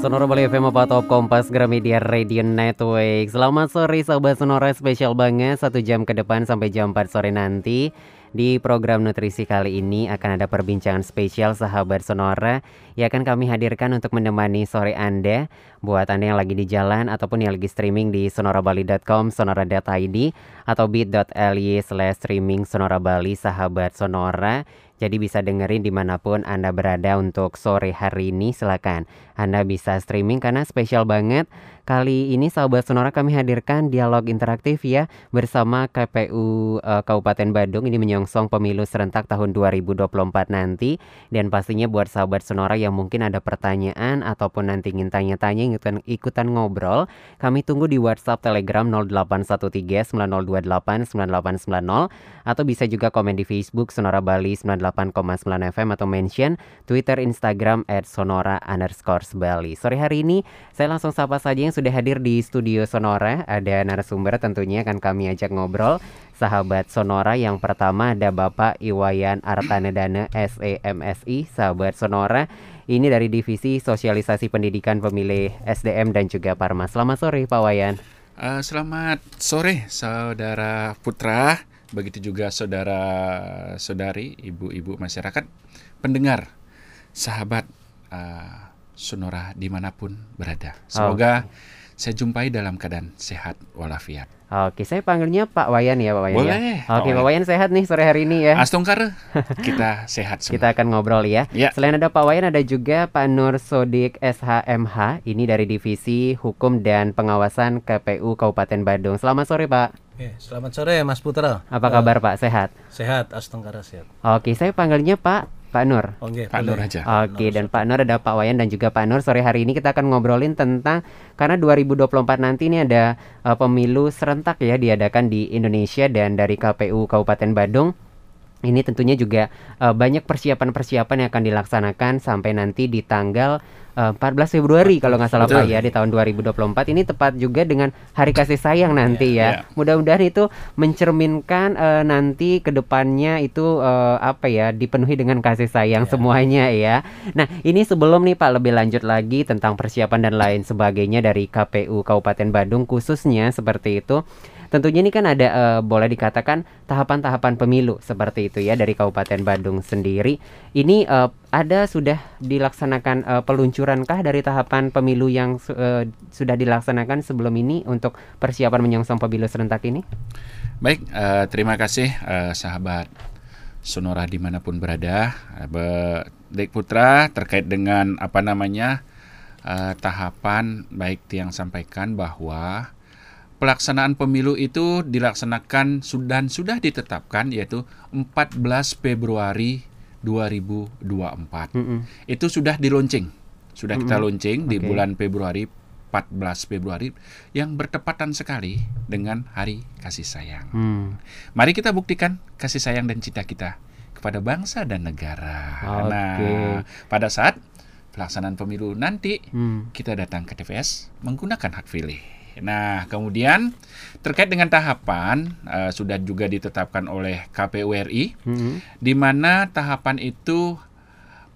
Sonora Bali FM apa Top Kompas Gramedia Radio Network. Selamat sore sahabat Sonora spesial banget Satu jam ke depan sampai jam 4 sore nanti. Di program nutrisi kali ini akan ada perbincangan spesial sahabat Sonora yang akan kami hadirkan untuk menemani sore Anda. Buat Anda yang lagi di jalan ataupun yang lagi streaming di sonorabali.com, sonora.id atau bit.ly slash streaming Sonora Bali sahabat Sonora. Jadi bisa dengerin di mana pun Anda berada untuk sore hari ini silakan. Anda bisa streaming karena spesial banget Kali ini sahabat Sonora kami hadirkan dialog interaktif ya bersama KPU uh, eh, Kabupaten Bandung ini menyongsong pemilu serentak tahun 2024 nanti dan pastinya buat sahabat Sonora yang mungkin ada pertanyaan ataupun nanti ingin tanya-tanya ikutan ikutan ngobrol kami tunggu di WhatsApp Telegram 0813 9028 9890 atau bisa juga komen di Facebook Sonora Bali 98,9 FM atau mention Twitter Instagram at Sonora. Sore hari ini saya langsung sapa saja yang sudah hadir di studio Sonora. Ada narasumber tentunya akan kami ajak ngobrol. Sahabat Sonora yang pertama ada Bapak Iwayan Artanedana SEMSI, sahabat Sonora. Ini dari Divisi Sosialisasi Pendidikan Pemilih SDM dan juga Parma. Selamat sore Pak Wayan. Uh, selamat sore saudara Putra, begitu juga saudara-saudari, ibu-ibu masyarakat, pendengar, sahabat uh, Sonora di mana pun berada. Semoga oh. saya jumpai dalam keadaan sehat walafiat. Oke, saya panggilnya Pak Wayan ya Pak Wayan. Ya? Boleh. Ya? Oke, Pak Wayan sehat nih sore hari ini ya. Astungkar, kita sehat semua. Kita akan ngobrol ya. ya. Selain ada Pak Wayan, ada juga Pak Nur Sodik SHMH. Ini dari Divisi Hukum dan Pengawasan KPU Kabupaten Bandung. Selamat sore Pak. Oke, selamat sore Mas Putra. Apa kabar Pak? Sehat? Sehat, Astungkara sehat. Oke, saya panggilnya Pak Pak Nur. Oke, Pak Nur aja. Oke, okay, dan Pak Nur ada Pak Wayan dan juga Pak Nur. Sore hari ini kita akan ngobrolin tentang karena 2024 nanti ini ada uh, pemilu serentak ya diadakan di Indonesia dan dari KPU Kabupaten Bandung ini tentunya juga uh, banyak persiapan-persiapan yang akan dilaksanakan sampai nanti di tanggal uh, eh, 14 Februari kalau nggak salah Betul. Pak ya di tahun 2024 ini tepat juga dengan Hari Kasih Sayang nanti yeah, ya. Yeah. Mudah-mudahan itu mencerminkan uh, nanti ke depannya itu uh, apa ya dipenuhi dengan kasih sayang yeah. semuanya ya. Nah ini sebelum nih Pak lebih lanjut lagi tentang persiapan dan lain sebagainya dari KPU Kabupaten Bandung khususnya seperti itu. Tentunya ini kan ada uh, boleh dikatakan tahapan-tahapan pemilu seperti itu ya dari Kabupaten Bandung sendiri. Ini uh, ada sudah dilaksanakan uh, peluncurankah dari tahapan pemilu yang uh, sudah dilaksanakan sebelum ini untuk persiapan menyongsong pemilu serentak ini? Baik, uh, terima kasih uh, sahabat Sonora di mana pun berada, uh, Dek Putra terkait dengan apa namanya uh, tahapan baik yang sampaikan bahwa pelaksanaan pemilu itu dilaksanakan dan sudah ditetapkan yaitu 14 Februari 2024. Mm -hmm. Itu sudah di launching. Sudah mm -hmm. kita launching okay. di bulan Februari 14 Februari yang bertepatan sekali dengan Hari Kasih Sayang. Mm. Mari kita buktikan kasih sayang dan cita kita kepada bangsa dan negara. Okay. Nah, pada saat pelaksanaan pemilu nanti mm. kita datang ke TPS menggunakan hak pilih. Nah, kemudian terkait dengan tahapan uh, sudah juga ditetapkan oleh KPU RI, hmm. di mana tahapan itu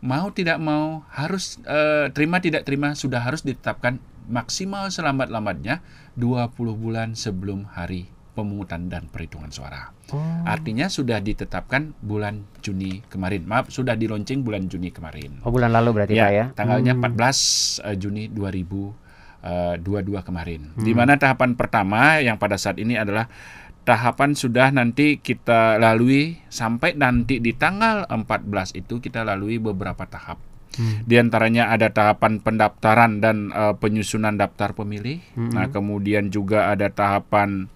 mau tidak mau harus uh, terima tidak terima sudah harus ditetapkan maksimal selambat-lambatnya 20 bulan sebelum hari pemungutan dan perhitungan suara. Oh. Artinya sudah ditetapkan bulan Juni kemarin. Maaf, sudah di launching bulan Juni kemarin. Oh, bulan lalu berarti ya, Pak ya. Tanggalnya hmm. 14 uh, Juni 2000 Eh, dua-dua kemarin. Hmm. Di mana tahapan pertama yang pada saat ini adalah tahapan sudah nanti kita lalui sampai nanti di tanggal 14 itu kita lalui beberapa tahap. Hmm. Di antaranya ada tahapan pendaftaran dan uh, penyusunan daftar pemilih. Hmm. Nah, kemudian juga ada tahapan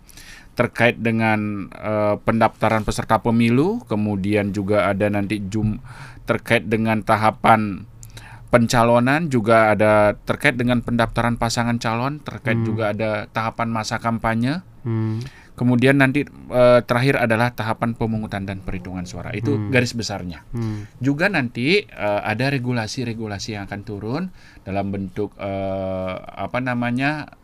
terkait dengan uh, pendaftaran peserta pemilu, kemudian juga ada nanti jum terkait dengan tahapan pencalonan juga ada terkait dengan pendaftaran pasangan calon terkait hmm. juga ada tahapan masa kampanye hmm. kemudian nanti e, terakhir adalah tahapan pemungutan dan perhitungan suara itu hmm. garis besarnya hmm. juga nanti e, ada regulasi-regulasi yang akan turun dalam bentuk e, apa namanya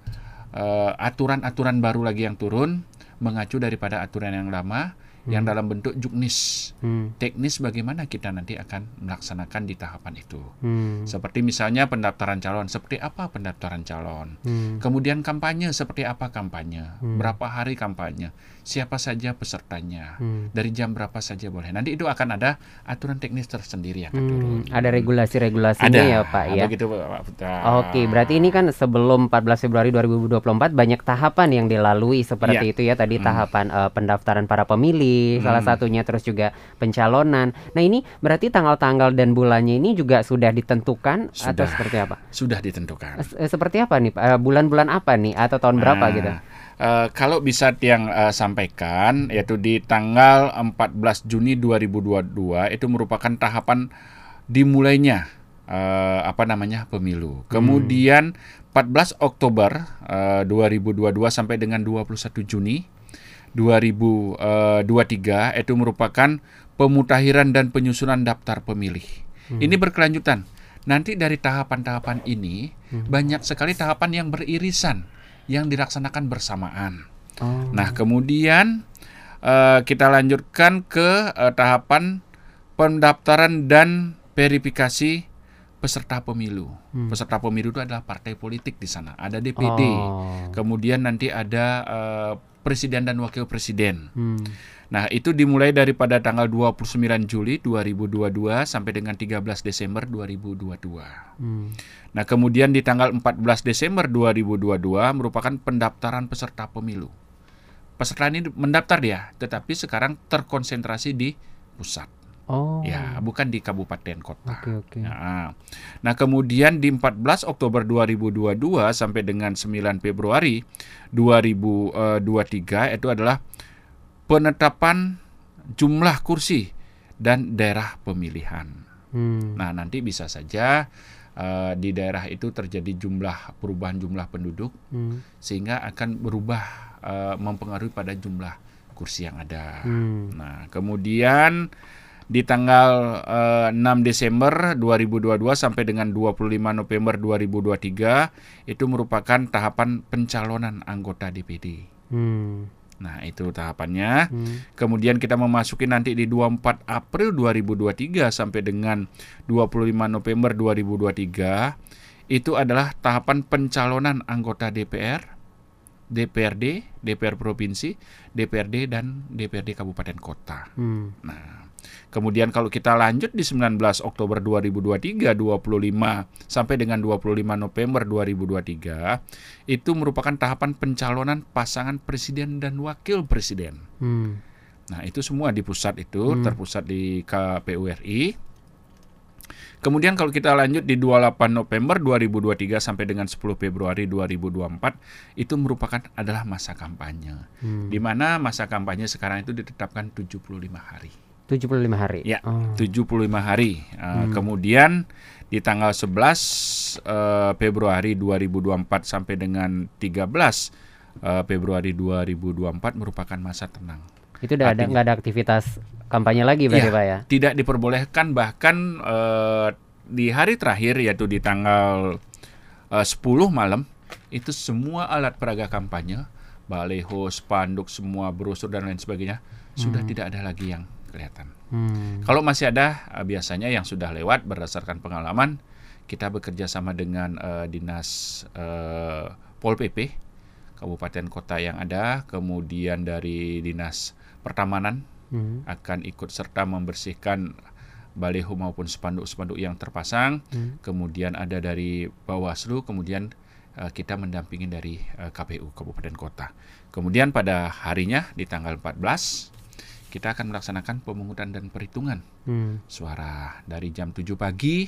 aturan-aturan baru lagi yang turun mengacu daripada aturan yang lama yang dalam bentuk juknis. Hmm. Teknis bagaimana kita nanti akan melaksanakan di tahapan itu. Hmm. Seperti misalnya pendaftaran calon, seperti apa pendaftaran calon. Hmm. Kemudian kampanye, seperti apa kampanye. Hmm. Berapa hari kampanye. Siapa saja pesertanya. Hmm. Dari jam berapa saja boleh. Nanti itu akan ada aturan teknis tersendiri yang akan turun. Hmm. Ada regulasi-regulasinya Ada, ya Pak ya. Begitu Pak Putra. Oke, berarti ini kan sebelum 14 Februari 2024 banyak tahapan yang dilalui seperti Iya. itu ya tadi Hmm. tahapan eh, pendaftaran para pemilih salah Hmm. satunya terus juga pencalonan. Nah, ini berarti tanggal-tanggal dan bulannya ini juga sudah ditentukan atau Sudah. seperti apa? Sudah ditentukan. Eh, eh, seperti apa nih? Pak? Eh, bulan-bulan apa nih atau tahun berapa Nah, gitu? Eh, kalau bisa yang eh, sampaikan yaitu di tanggal 14 Juni 2022 itu merupakan tahapan dimulainya eh, apa namanya pemilu. Kemudian 14 Oktober eh, 2022 sampai dengan 21 Juni 2023 itu merupakan pemutahiran dan penyusunan daftar pemilih. Ini berkelanjutan. Nanti dari tahapan-tahapan ini banyak sekali tahapan yang beririsan yang dilaksanakan bersamaan. Oh. Nah, kemudian eh, kita lanjutkan ke eh, tahapan pendaftaran dan verifikasi peserta pemilu. Peserta pemilu itu adalah partai politik di sana. Ada DPD. Oh. Kemudian nanti ada eh, presiden dan wakil presiden. Hmm. Nah, itu dimulai daripada tanggal 29 Juli 2022 sampai dengan 13 Desember 2022. Hmm. Nah, kemudian di tanggal 14 Desember 2022 merupakan pendaftaran peserta pemilu. Peserta ini mendaftar dia, tetapi sekarang terkonsentrasi di pusat. Oh. Ya, bukan di kabupaten kota. Oke, oke. Nah, nah, kemudian di 14 Oktober 2022 sampai dengan 9 Februari 2023 itu adalah penetapan jumlah kursi dan daerah pemilihan. Hmm. Nah, nanti bisa saja eh, di daerah itu terjadi jumlah perubahan jumlah penduduk Hmm. sehingga akan berubah eh, mempengaruhi pada jumlah kursi yang ada. Hmm. Nah, kemudian di tanggal eh, 6 Desember 2022 sampai dengan 25 November 2023 itu merupakan tahapan pencalonan anggota DPD. Hmm. Nah, itu tahapannya. Hmm. Kemudian kita memasuki nanti di 24 April 2023 sampai dengan 25 November 2023 itu adalah tahapan pencalonan anggota DPR, DPRD, DPR provinsi, DPRD dan DPRD kabupaten kota. Hmm. Nah, kemudian kalau kita lanjut di 19 Oktober 2023, 25 sampai dengan 25 November 2023 itu merupakan tahapan pencalonan pasangan presiden dan wakil presiden. Hmm. Nah, itu semua di pusat itu, terpusat di KPU RI. Kemudian kalau kita lanjut di 28 November 2023 sampai dengan 10 Februari 2024 itu merupakan adalah masa kampanye. Hmm. Di mana masa kampanye sekarang itu ditetapkan 75 hari. 75 hari. Ya, Oh. 75 hari. Uh, Kemudian di tanggal 11 uh, Februari 2024 sampai dengan 13 uh, Februari 2024 merupakan masa tenang. Itu udah ada nggak ada aktivitas kampanye lagi berarti Iya, Pak ya? Tidak diperbolehkan bahkan eh, di hari terakhir yaitu di tanggal eh, 10 malam itu semua alat peraga kampanye, baleho, spanduk, semua brosur dan lain sebagainya sudah tidak ada lagi yang kelihatan. Hmm. Kalau masih ada eh, biasanya yang sudah lewat berdasarkan pengalaman kita bekerja sama dengan eh, dinas eh, Pol PP kabupaten kota yang ada, kemudian dari dinas pertamanan Hmm. akan ikut serta membersihkan baleho maupun spanduk-spanduk yang terpasang. Hmm. Kemudian ada dari Bawaslu, kemudian eh, kita mendampingi dari eh, KPU Kabupaten Kota. Kemudian pada harinya di tanggal 14 kita akan melaksanakan pemungutan dan perhitungan Hmm. suara dari jam 7 pagi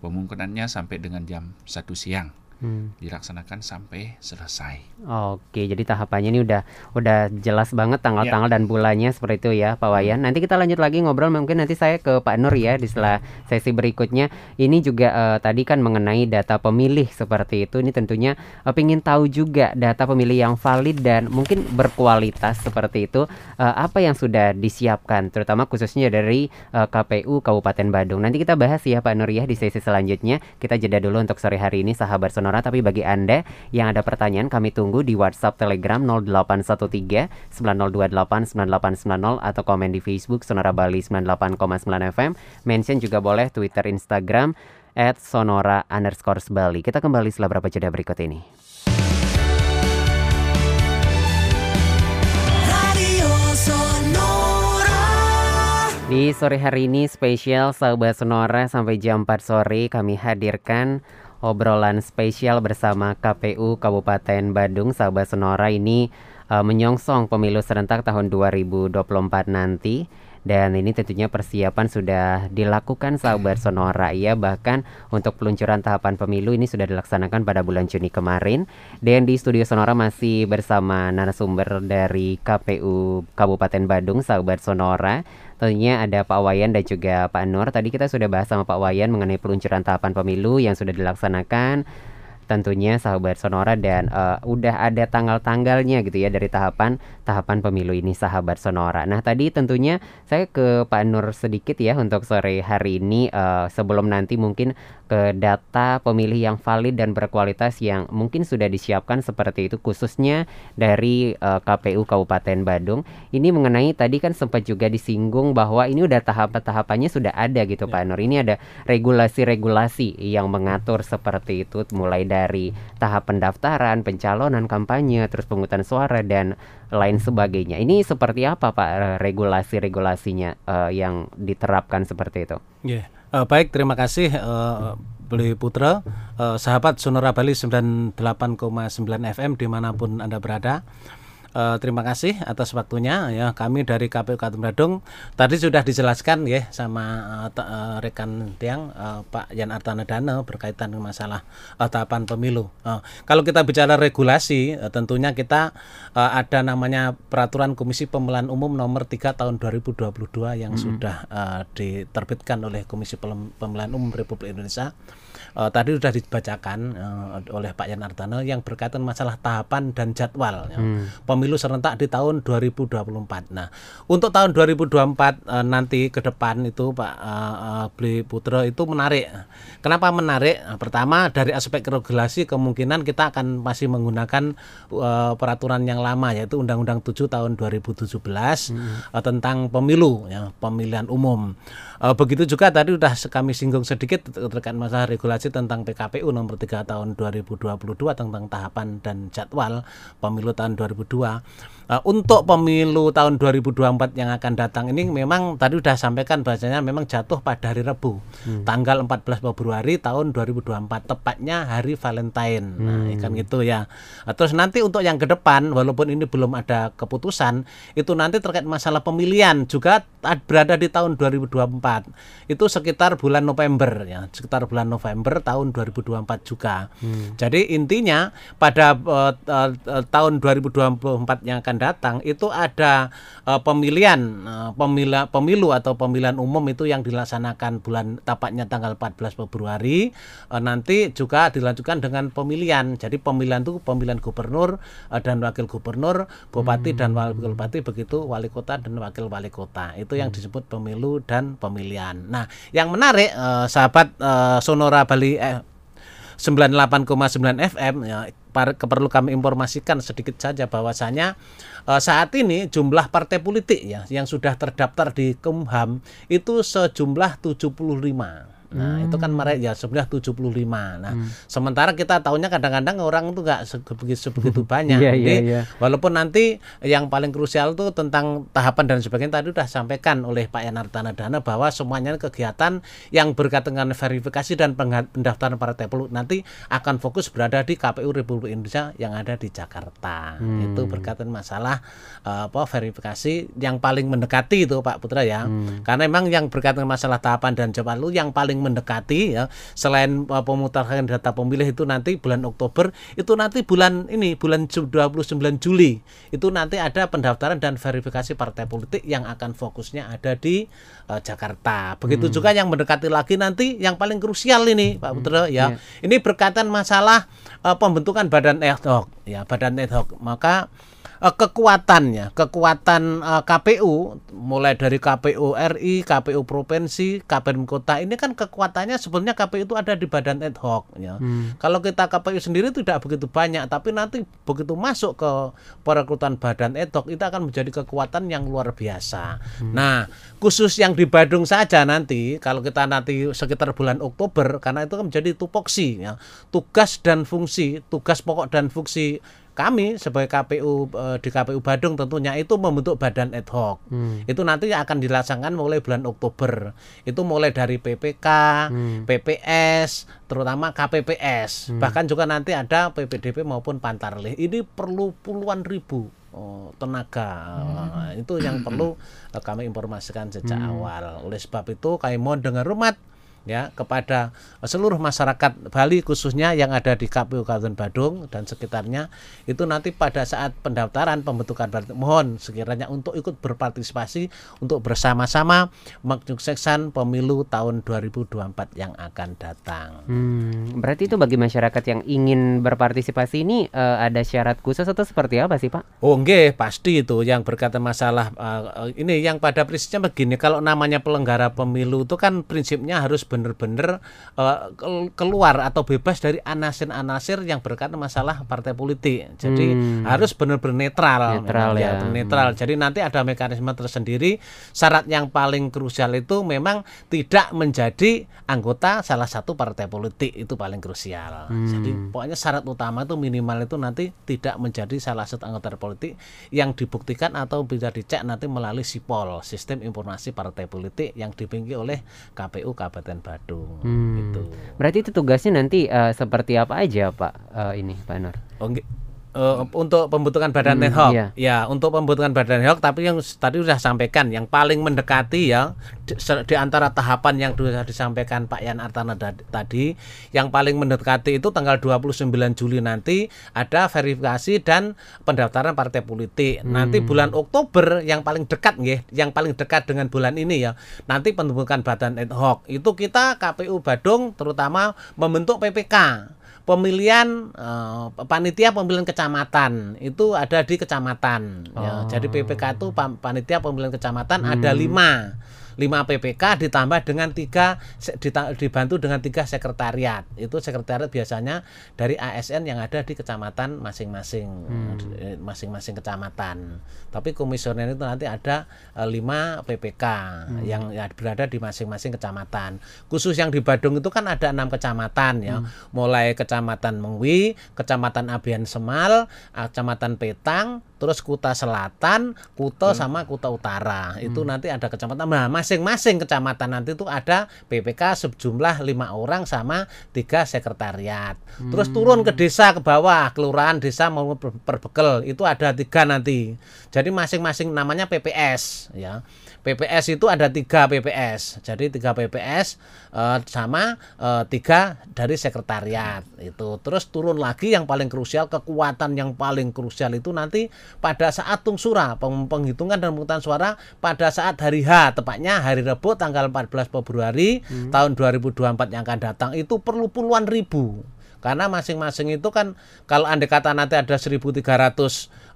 pemungutannya sampai dengan jam 1 siang Hmm. dilaksanakan sampai selesai. Oke, jadi tahapannya ini udah udah jelas banget tanggal-tanggal dan bulannya seperti itu ya, Pak Wayan. Nanti kita lanjut lagi ngobrol mungkin nanti saya ke Pak Nur ya di setelah sesi berikutnya. Ini juga eh, tadi kan mengenai data pemilih seperti itu. Ini tentunya eh, pengen tahu juga data pemilih yang valid dan mungkin berkualitas seperti itu eh, apa yang sudah disiapkan terutama khususnya dari eh, KPU Kabupaten Badung. Nanti kita bahas ya Pak Nur ya di sesi selanjutnya. Kita jeda dulu untuk sore hari ini sahabat Sonora Sonora. Tapi bagi Anda yang ada pertanyaan kami tunggu di WhatsApp Telegram 0813 9028 9890 atau komen di Facebook Sonora Bali 98,9 FM. Mention juga boleh Twitter, Instagram at Sonora underscore Bali. Kita kembali setelah beberapa jeda berikut ini. Di sore hari ini spesial sahabat Sonora sampai jam 4 sore kami hadirkan obrolan spesial bersama KPU Kabupaten Badung sahabat Sonora ini uh, menyongsong pemilu serentak tahun 2024 nanti. Dan ini tentunya persiapan sudah dilakukan sahabat Sonora. Ya bahkan untuk peluncuran tahapan pemilu ini sudah dilaksanakan pada bulan Juni kemarin. Dan di studio Sonora masih bersama narasumber dari KPU Kabupaten Badung sahabat Sonora tentunya ada Pak Wayan dan juga Pak Nur. Tadi kita sudah bahas sama Pak Wayan mengenai peluncuran tahapan pemilu yang sudah dilaksanakan. Tentunya sahabat Sonora dan uh, udah ada tanggal-tanggalnya gitu ya dari tahapan tahapan pemilu ini sahabat Sonora. Nah tadi tentunya saya ke Pak Nur sedikit ya untuk sore hari ini. Uh, sebelum nanti mungkin ke data pemilih yang valid dan berkualitas yang mungkin sudah disiapkan seperti itu khususnya dari uh, KPU Kabupaten Badung. Ini mengenai tadi kan sempat juga disinggung bahwa ini udah tahap-tahapannya sudah ada gitu ya. Pak Nur. Ini ada regulasi-regulasi yang mengatur seperti itu mulai dari tahap pendaftaran, pencalonan, kampanye, terus penghutang suara dan lain sebagainya. Ini seperti apa Pak regulasi-regulasinya uh, yang diterapkan seperti itu? Yeah. Uh, baik, terima kasih uh, Beli Putra, uh, sahabat Sonora Bali 98,9 FM di mana pun Anda berada. Uh, terima kasih atas waktunya ya kami dari KPU Kabupaten Badung tadi sudah dijelaskan ya sama uh, uh, rekan tiang uh, Pak Yan Artana Dana berkaitan dengan masalah uh, tahapan pemilu. Uh, kalau kita bicara regulasi uh, tentunya kita uh, ada namanya peraturan Komisi Pemilihan Umum nomor 3 tahun 2022 yang -hmm. sudah uh, diterbitkan oleh Komisi Pemilihan Umum Republik Indonesia uh, tadi sudah dibacakan uh, oleh Pak Yan Artana yang berkaitan masalah tahapan dan jadwal ya. hmm. pemilu serentak di tahun 2024. Nah, untuk tahun 2024 uh, nanti ke depan itu Pak uh, uh, Bli Putra itu menarik. Kenapa menarik? Pertama dari aspek regulasi kemungkinan kita akan masih menggunakan uh, peraturan yang lama yaitu Undang-Undang 7 tahun 2017 hmm. uh, tentang pemilu ya, pemilihan umum. Uh, begitu juga tadi sudah kami singgung sedikit terkait masalah regulasi tentang PKPU nomor 3 tahun 2022 tentang tahapan dan jadwal pemilu tahun 2002. Uh, untuk pemilu tahun 2024 yang akan datang ini memang tadi sudah sampaikan bahasanya memang jatuh pada hari Rabu hmm. tanggal 14 Februari tahun 2024 tepatnya hari Valentine. Nah, hmm. Nah, kan gitu ya. Uh, terus nanti untuk yang ke depan walaupun ini belum ada keputusan itu nanti terkait masalah pemilihan juga berada di tahun 2024. Itu sekitar bulan November ya, sekitar bulan November tahun 2024 juga. Hmm. Jadi intinya pada uh, uh, tahun 2024 yang akan akan datang itu ada uh, pemilihan uh, pemila, pemilu atau pemilihan umum itu yang dilaksanakan bulan tapaknya tanggal 14 Februari uh, nanti juga dilanjutkan dengan pemilihan. Jadi pemilihan itu pemilihan gubernur uh, dan wakil gubernur, bupati hmm. dan wakil bupati begitu wali kota dan wakil wali kota. Itu yang hmm. disebut pemilu dan pemilihan. Nah, yang menarik uh, sahabat uh, Sonora Bali eh, 98,9 FM ya perlu kami informasikan sedikit saja bahwasanya uh, saat ini jumlah partai politik ya yang sudah terdaftar di Kumham itu sejumlah 75 Nah, hmm. itu kan mereka ya sebenarnya 75. Nah, hmm. sementara kita tahunya kadang-kadang orang itu enggak sebegitu sebegitu banyak. yeah, Jadi, yeah, yeah. walaupun nanti yang paling krusial itu tentang tahapan dan sebagainya tadi sudah sampaikan oleh Pak Yanardana Dana bahwa semuanya kegiatan yang berkaitan dengan verifikasi dan pendaftaran partai politik nanti akan fokus berada di KPU Republik Indonesia yang ada di Jakarta. Hmm. Itu berkaitan masalah uh, apa verifikasi yang paling mendekati itu Pak Putra ya. Hmm. Karena memang yang berkaitan masalah tahapan dan jawab lu yang paling mendekati ya selain uh, pemutaran data pemilih itu nanti bulan Oktober itu nanti bulan ini bulan 29 Juli itu nanti ada pendaftaran dan verifikasi partai politik yang akan fokusnya ada di uh, Jakarta. Begitu hmm. juga yang mendekati lagi nanti yang paling krusial ini Pak Putra hmm. ya. Yeah. Ini berkaitan masalah uh, pembentukan badan ad hoc ya, badan ad hoc. Maka uh, kekuatannya, kekuatan uh, KPU mulai dari KPU RI, KPU provinsi, KPU kota ini kan kekuatannya sebenarnya KPU itu ada di badan ad hoc ya. Hmm. Kalau kita KPU sendiri tidak begitu banyak, tapi nanti begitu masuk ke perekrutan badan ad hoc itu akan menjadi kekuatan yang luar biasa. Hmm. Nah, khusus yang di Badung saja nanti kalau kita nanti sekitar bulan Oktober karena itu kan menjadi tupoksi ya. Tugas dan fungsi, tugas pokok dan fungsi kami sebagai KPU eh, di KPU Badung tentunya itu membentuk badan ad hoc. Hmm. Itu nanti akan dilaksanakan mulai bulan Oktober. Itu mulai dari PPK, hmm. PPS, terutama KPPS. Hmm. Bahkan juga nanti ada PPDP maupun Pantarlih. Ini perlu puluhan ribu oh, tenaga. Hmm. Itu yang perlu kami informasikan sejak hmm. awal. Oleh sebab itu kami mohon dengan rumah ya kepada seluruh masyarakat Bali khususnya yang ada di KPU Kabupaten Badung dan sekitarnya itu nanti pada saat pendaftaran pembentukan mohon sekiranya untuk ikut berpartisipasi untuk bersama-sama menyukseskan pemilu tahun 2024 yang akan datang. Hmm, berarti itu bagi masyarakat yang ingin berpartisipasi ini uh, ada syarat khusus atau seperti apa sih Pak? Oh enggak, pasti itu yang berkaitan masalah uh, ini yang pada prinsipnya begini kalau namanya penyelenggara pemilu itu kan prinsipnya harus benar-benar uh, keluar atau bebas dari anasir-anasir yang berkaitan masalah partai politik. Jadi hmm. harus benar-benar netral, netral ya, ya. netral. Hmm. Jadi nanti ada mekanisme tersendiri. Syarat yang paling krusial itu memang tidak menjadi anggota salah satu partai politik itu paling krusial. Hmm. Jadi pokoknya syarat utama itu minimal itu nanti tidak menjadi salah satu anggota politik yang dibuktikan atau bisa dicek nanti melalui SIPOL, Sistem Informasi Partai Politik yang dimiliki oleh KPU Kabupaten Badung. Hmm. Gitu. Berarti itu tugasnya nanti uh, seperti apa aja Pak uh, ini Pak Nur? Oh, uh, untuk pembentukan badan hmm, ad hoc. Iya. Ya, untuk pembentukan badan ad hoc tapi yang tadi sudah sampaikan yang paling mendekati ya di, di antara tahapan yang sudah disampaikan Pak Yan Artana tadi yang paling mendekati itu tanggal 29 Juli nanti ada verifikasi dan pendaftaran partai politik. Hmm. Nanti bulan Oktober yang paling dekat nggih, yang paling dekat dengan bulan ini ya. Nanti pembentukan badan ad hoc itu kita KPU Badung terutama membentuk PPK pemilihan uh, panitia pemilihan kecamatan itu ada di kecamatan ya. oh. ya. Jadi PPK itu panitia pemilihan kecamatan hmm. ada lima 5 PPK ditambah dengan tiga dibantu dengan tiga sekretariat. Itu sekretariat biasanya dari ASN yang ada di kecamatan masing-masing hmm. masing-masing kecamatan. Tapi komisioner itu nanti ada 5 PPK hmm. yang ya, berada di masing-masing kecamatan. Khusus yang di Badung itu kan ada enam kecamatan ya. Hmm. Mulai kecamatan Mengwi, kecamatan Abian Semal, kecamatan Petang, terus Kuta Selatan, Kuta hmm. sama Kuta Utara. Itu hmm. nanti ada kecamatan. Nah, masing-masing kecamatan nanti itu ada PPK sejumlah lima orang sama tiga sekretariat. Hmm. Terus turun ke desa ke bawah, kelurahan desa mau perbekel itu ada tiga nanti. Jadi masing-masing namanya PPS ya. PPS itu ada tiga PPS, jadi tiga PPS eh, sama uh, tiga dari sekretariat itu. Terus turun lagi yang paling krusial kekuatan yang paling krusial itu nanti pada saat tungsura penghitungan dan pemungutan suara pada saat hari H tepatnya hari Rabu tanggal 14 Februari hmm. tahun 2024 yang akan datang itu perlu puluhan ribu karena masing-masing itu kan kalau andai kata nanti ada 1300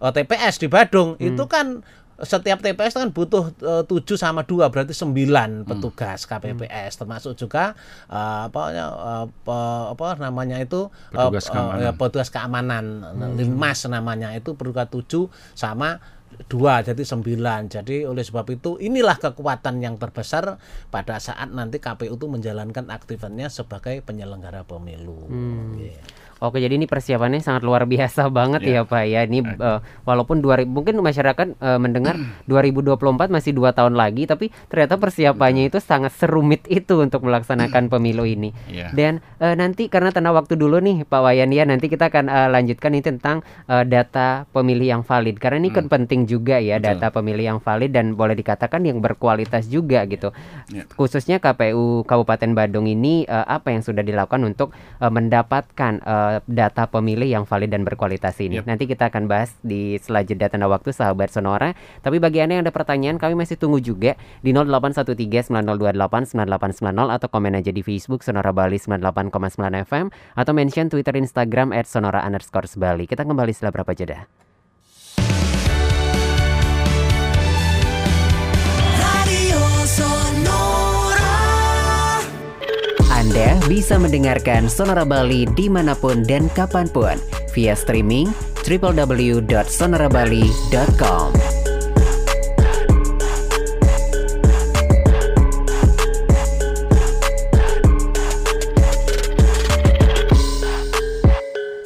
TPS di Badung hmm. itu kan setiap TPS kan butuh uh, eh, 7 sama 2 berarti 9 hmm. petugas KPPS hmm. termasuk juga uh, apa uh, apa namanya itu petugas uh, keamanan, ya, petugas keamanan hmm. Linmas namanya itu berupa 7 sama dua jadi sembilan jadi oleh sebab itu inilah kekuatan yang terbesar pada saat nanti KPU itu menjalankan aktivitasnya sebagai penyelenggara pemilu. Hmm. Yeah. Oke, jadi ini persiapannya sangat luar biasa banget yeah. ya Pak ya. Ini uh, walaupun 2000 mungkin masyarakat uh, mendengar 2024 masih dua tahun lagi, tapi ternyata persiapannya itu sangat serumit itu untuk melaksanakan pemilu ini. Yeah. Dan uh, nanti karena tanda waktu dulu nih Pak Wayan ya, nanti kita akan uh, lanjutkan ini tentang uh, data pemilih yang valid. Karena ini kan hmm. penting juga ya Betul. data pemilih yang valid dan boleh dikatakan yang berkualitas juga gitu. Yeah. Khususnya KPU Kabupaten Badung ini uh, apa yang sudah dilakukan untuk uh, mendapatkan uh, data pemilih yang valid dan berkualitas ini. Yep. Nanti kita akan bahas di selanjutnya tanda waktu sahabat Sonora. Tapi bagi Anda yang ada pertanyaan, kami masih tunggu juga di 0813-9028-9890 atau komen aja di Facebook Sonora Bali 98,9 FM atau mention Twitter Instagram at Sonora underscore Bali. Kita kembali setelah berapa jeda. Anda bisa mendengarkan Sonora Bali di mana pun dan kapan pun via streaming www.sonorabali.com.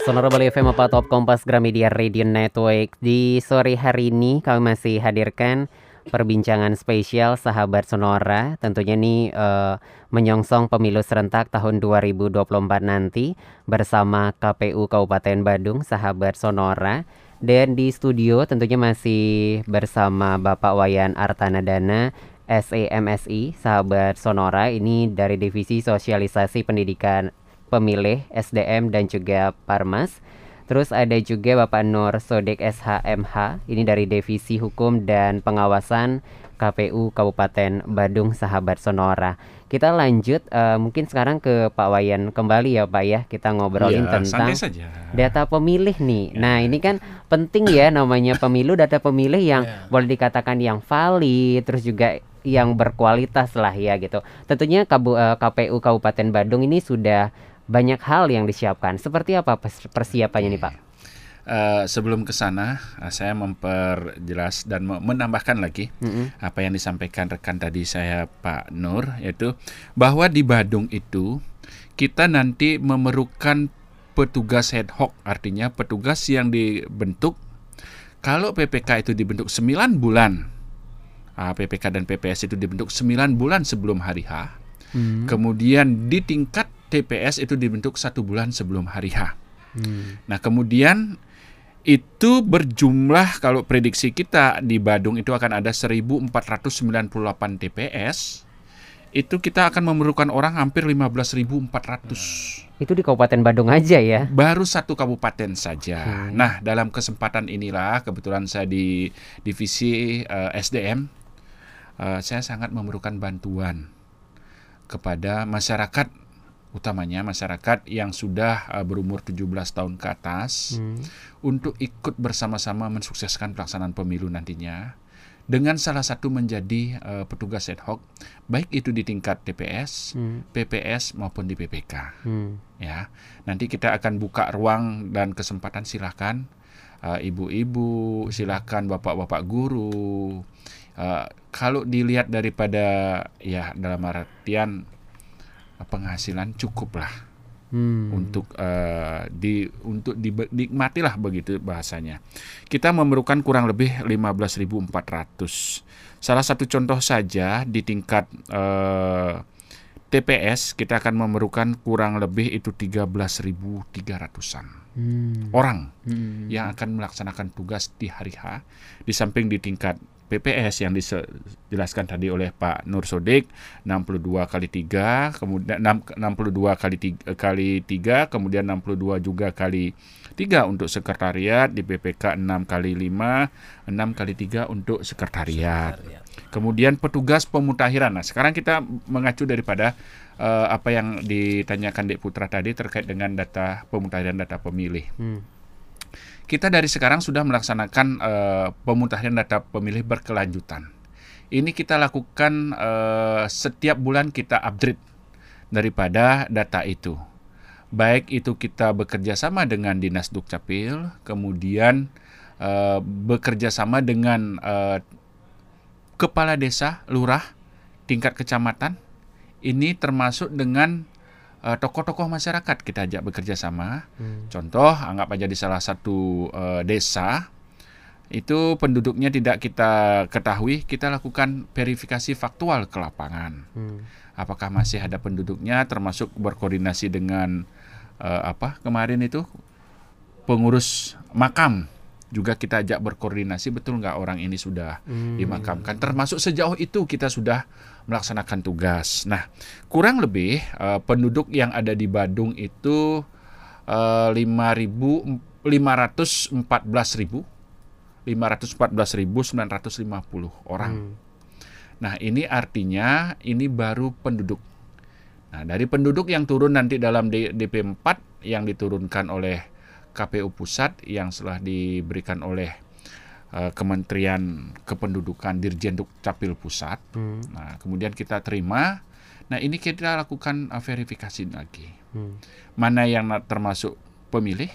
Sonora Bali FM apa Top Kompas Gramedia Radio Network Di sore hari ini kami masih hadirkan perbincangan spesial sahabat Sonora. Tentunya nih uh, menyongsong pemilu serentak tahun 2024 nanti bersama KPU Kabupaten Badung sahabat Sonora. Dan di studio tentunya masih bersama Bapak Wayan Artanadana SEMSI sahabat Sonora. Ini dari divisi sosialisasi pendidikan pemilih SDM dan juga Parmas Terus ada juga Bapak Nur Sodek SHMH, ini dari Divisi Hukum dan Pengawasan KPU Kabupaten Badung Sahabat Sonora. Kita lanjut uh, mungkin sekarang ke Pak Wayan kembali ya Pak ya. Kita ngobrolin ya, tentang saja. data pemilih nih. Ya. Nah, ini kan penting ya namanya pemilu data pemilih yang ya. boleh dikatakan yang valid terus juga yang berkualitas lah ya gitu. Tentunya KPU eh, Kabupaten Badung ini sudah banyak hal yang disiapkan. Seperti apa persiapannya nih Pak? Uh, sebelum ke sana, uh, saya memperjelas dan menambahkan lagi mm-hmm. apa yang disampaikan rekan tadi saya Pak Nur, yaitu bahwa di Badung itu kita nanti memerlukan petugas ad hoc, artinya petugas yang dibentuk kalau PPK itu dibentuk 9 bulan, uh, ah, PPK dan PPS itu dibentuk 9 bulan sebelum hari H, hmm. kemudian di tingkat TPS itu dibentuk satu bulan sebelum hari H. Hmm. Nah kemudian itu berjumlah kalau prediksi kita di Badung itu akan ada 1498 TPS. Itu kita akan memerlukan orang hampir 15.400. Itu di Kabupaten Badung aja ya? Baru satu kabupaten saja. Hmm. Nah, dalam kesempatan inilah kebetulan saya di divisi uh, eh, SDM, uh, eh, saya sangat memerlukan bantuan kepada masyarakat utamanya masyarakat yang sudah uh, berumur 17 tahun ke atas hmm. untuk ikut bersama-sama mensukseskan pelaksanaan pemilu nantinya dengan salah satu menjadi uh, petugas ad hoc baik itu di tingkat TPS, hmm. PPS maupun di PPK. Hmm. Ya. Nanti kita akan buka ruang dan kesempatan silakan uh, ibu-ibu, silakan bapak-bapak guru. Uh, kalau dilihat daripada ya dalam artian penghasilan cukup lah hmm. untuk uh, di untuk dinikmatilah begitu bahasanya. Kita memerlukan kurang lebih 15.400. Salah satu contoh saja di tingkat uh, TPS kita akan memerlukan kurang lebih itu 13.300-an hmm. orang hmm. yang akan melaksanakan tugas di hari H di samping di tingkat PPS yang dijelaskan tadi oleh Pak Nur Sodik 62 kali 3 kemudian 62 kali 3, kali 3 kemudian 62 juga kali 3 untuk sekretariat di PPK 6 kali 5 6 kali 3 untuk sekretariat. Kemudian petugas pemutakhiran. Nah, sekarang kita mengacu daripada uh, apa yang ditanyakan Dek Putra tadi terkait dengan data pemutakhiran data pemilih. Hmm kita dari sekarang sudah melaksanakan uh, pemutakhiran data pemilih berkelanjutan. Ini kita lakukan uh, setiap bulan kita update daripada data itu. Baik itu kita bekerja sama dengan Dinas Dukcapil, kemudian uh, bekerja sama dengan uh, kepala desa, lurah, tingkat kecamatan. Ini termasuk dengan uh, tokoh-tokoh masyarakat kita ajak bekerja sama. Hmm. Contoh, anggap aja di salah satu uh, desa itu penduduknya tidak kita ketahui, kita lakukan verifikasi faktual ke lapangan. Hmm. Apakah masih ada penduduknya, termasuk berkoordinasi dengan uh, apa kemarin itu pengurus makam juga kita ajak berkoordinasi betul nggak orang ini sudah hmm. dimakamkan termasuk sejauh itu kita sudah melaksanakan tugas. Nah kurang lebih uh, penduduk yang ada di Badung itu uh, ratus empat belas ribu lima ratus empat belas ribu sembilan ratus lima puluh orang. Hmm. nah ini artinya ini baru penduduk. Nah dari penduduk yang turun nanti dalam DP 4 yang diturunkan oleh KPU pusat yang telah diberikan oleh uh, Kementerian Kependudukan Dirjen Dukcapil pusat. Hmm. Nah, kemudian kita terima Nah ini kita lakukan uh, verifikasi lagi. Hmm. Mana yang termasuk pemilih,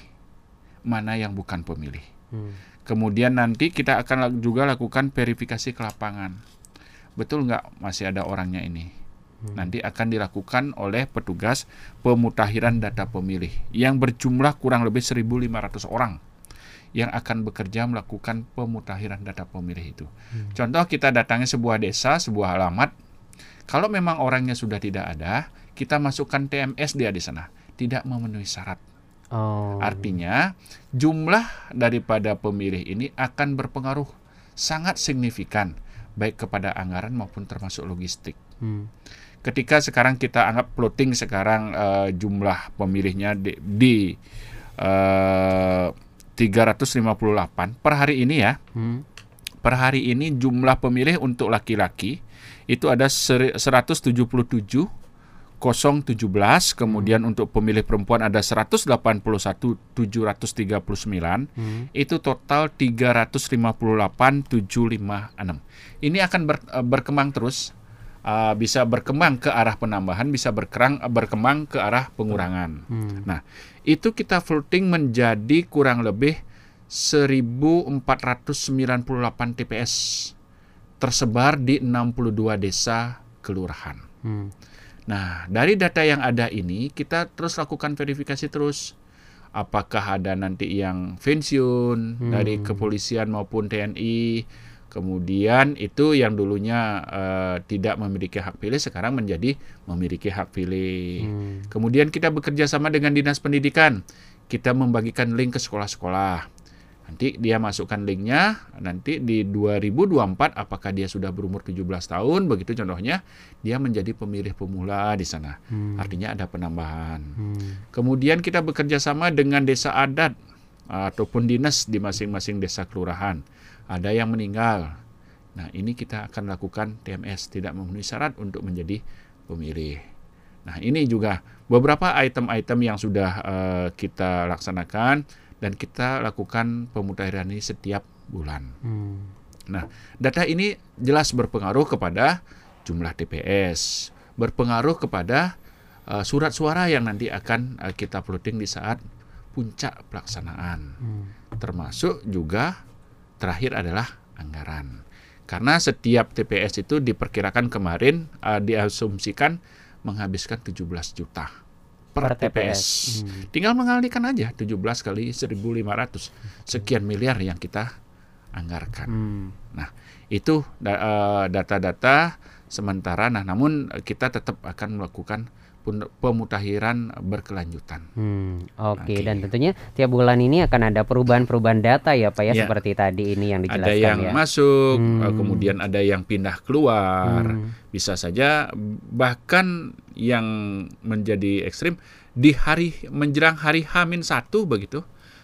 mana yang bukan pemilih. Hmm. Kemudian nanti kita akan juga lakukan verifikasi ke lapangan. Betul nggak masih ada orangnya ini? Nanti akan dilakukan oleh petugas pemutakhiran data pemilih yang berjumlah kurang lebih 1.500 orang yang akan bekerja melakukan pemutakhiran data pemilih itu. Contoh kita datangi sebuah desa, sebuah alamat, kalau memang orangnya sudah tidak ada, kita masukkan TMS dia di sana, tidak memenuhi syarat. Oh. Artinya jumlah daripada pemilih ini akan berpengaruh sangat signifikan baik kepada anggaran maupun termasuk logistik. Hmm. Ketika sekarang kita anggap plotting sekarang eh, jumlah pemilihnya di, di eh, 358 per hari ini ya. Hmm. Per hari ini jumlah pemilih untuk laki-laki itu ada seri- 177 017 kemudian untuk pemilih perempuan ada 181 739 Hmm. itu total 358 756 ini akan ber- eh, berkembang terus Uh, bisa berkembang ke arah penambahan bisa berkerang berkembang ke arah pengurangan Hmm. nah itu kita floating menjadi kurang lebih 1498 TPS tersebar di 62 desa kelurahan Hmm. Nah, dari data yang ada ini kita terus lakukan verifikasi terus. Apakah ada nanti yang pensiun Hmm. dari kepolisian maupun TNI, kemudian itu yang dulunya eh, tidak memiliki hak pilih sekarang menjadi memiliki hak pilih. Hmm. Kemudian kita bekerja sama dengan dinas pendidikan, kita membagikan link ke sekolah-sekolah. Nanti dia masukkan linknya, nanti di 2024 apakah dia sudah berumur 17 tahun, begitu contohnya, dia menjadi pemilih pemula di sana. Hmm. Artinya ada penambahan. Hmm. Kemudian kita bekerja sama dengan desa adat ataupun dinas di masing-masing desa kelurahan. Ada yang meninggal. Nah, ini kita akan lakukan TMS tidak memenuhi syarat untuk menjadi pemilih. Nah, ini juga beberapa item-item yang sudah eh, kita laksanakan dan kita lakukan pemutakhiran ini setiap bulan. Hmm. Nah, data ini jelas berpengaruh kepada jumlah TPS, berpengaruh kepada uh, surat suara yang nanti akan uh, kita plotting di saat puncak pelaksanaan. Hmm. Termasuk juga terakhir adalah anggaran. Karena setiap TPS itu diperkirakan kemarin uh, diasumsikan menghabiskan 17 juta per, Per TPS. TPS. Hmm. Tinggal mengalihkan aja 17 kali 1.500 sekian miliar yang kita anggarkan. Hmm. Nah, itu eh, data-data sementara. Nah, namun kita tetap akan melakukan pemutakhiran berkelanjutan. Hmm, oke Oke. dan tentunya tiap bulan ini akan ada perubahan-perubahan data ya Pak ya Ya. seperti tadi ini yang dijelaskan Ada yang ya. masuk, eh, Hmm. kemudian ada yang pindah keluar. Hmm. Bisa saja bahkan yang menjadi ekstrim di hari menjelang hari H-1 begitu.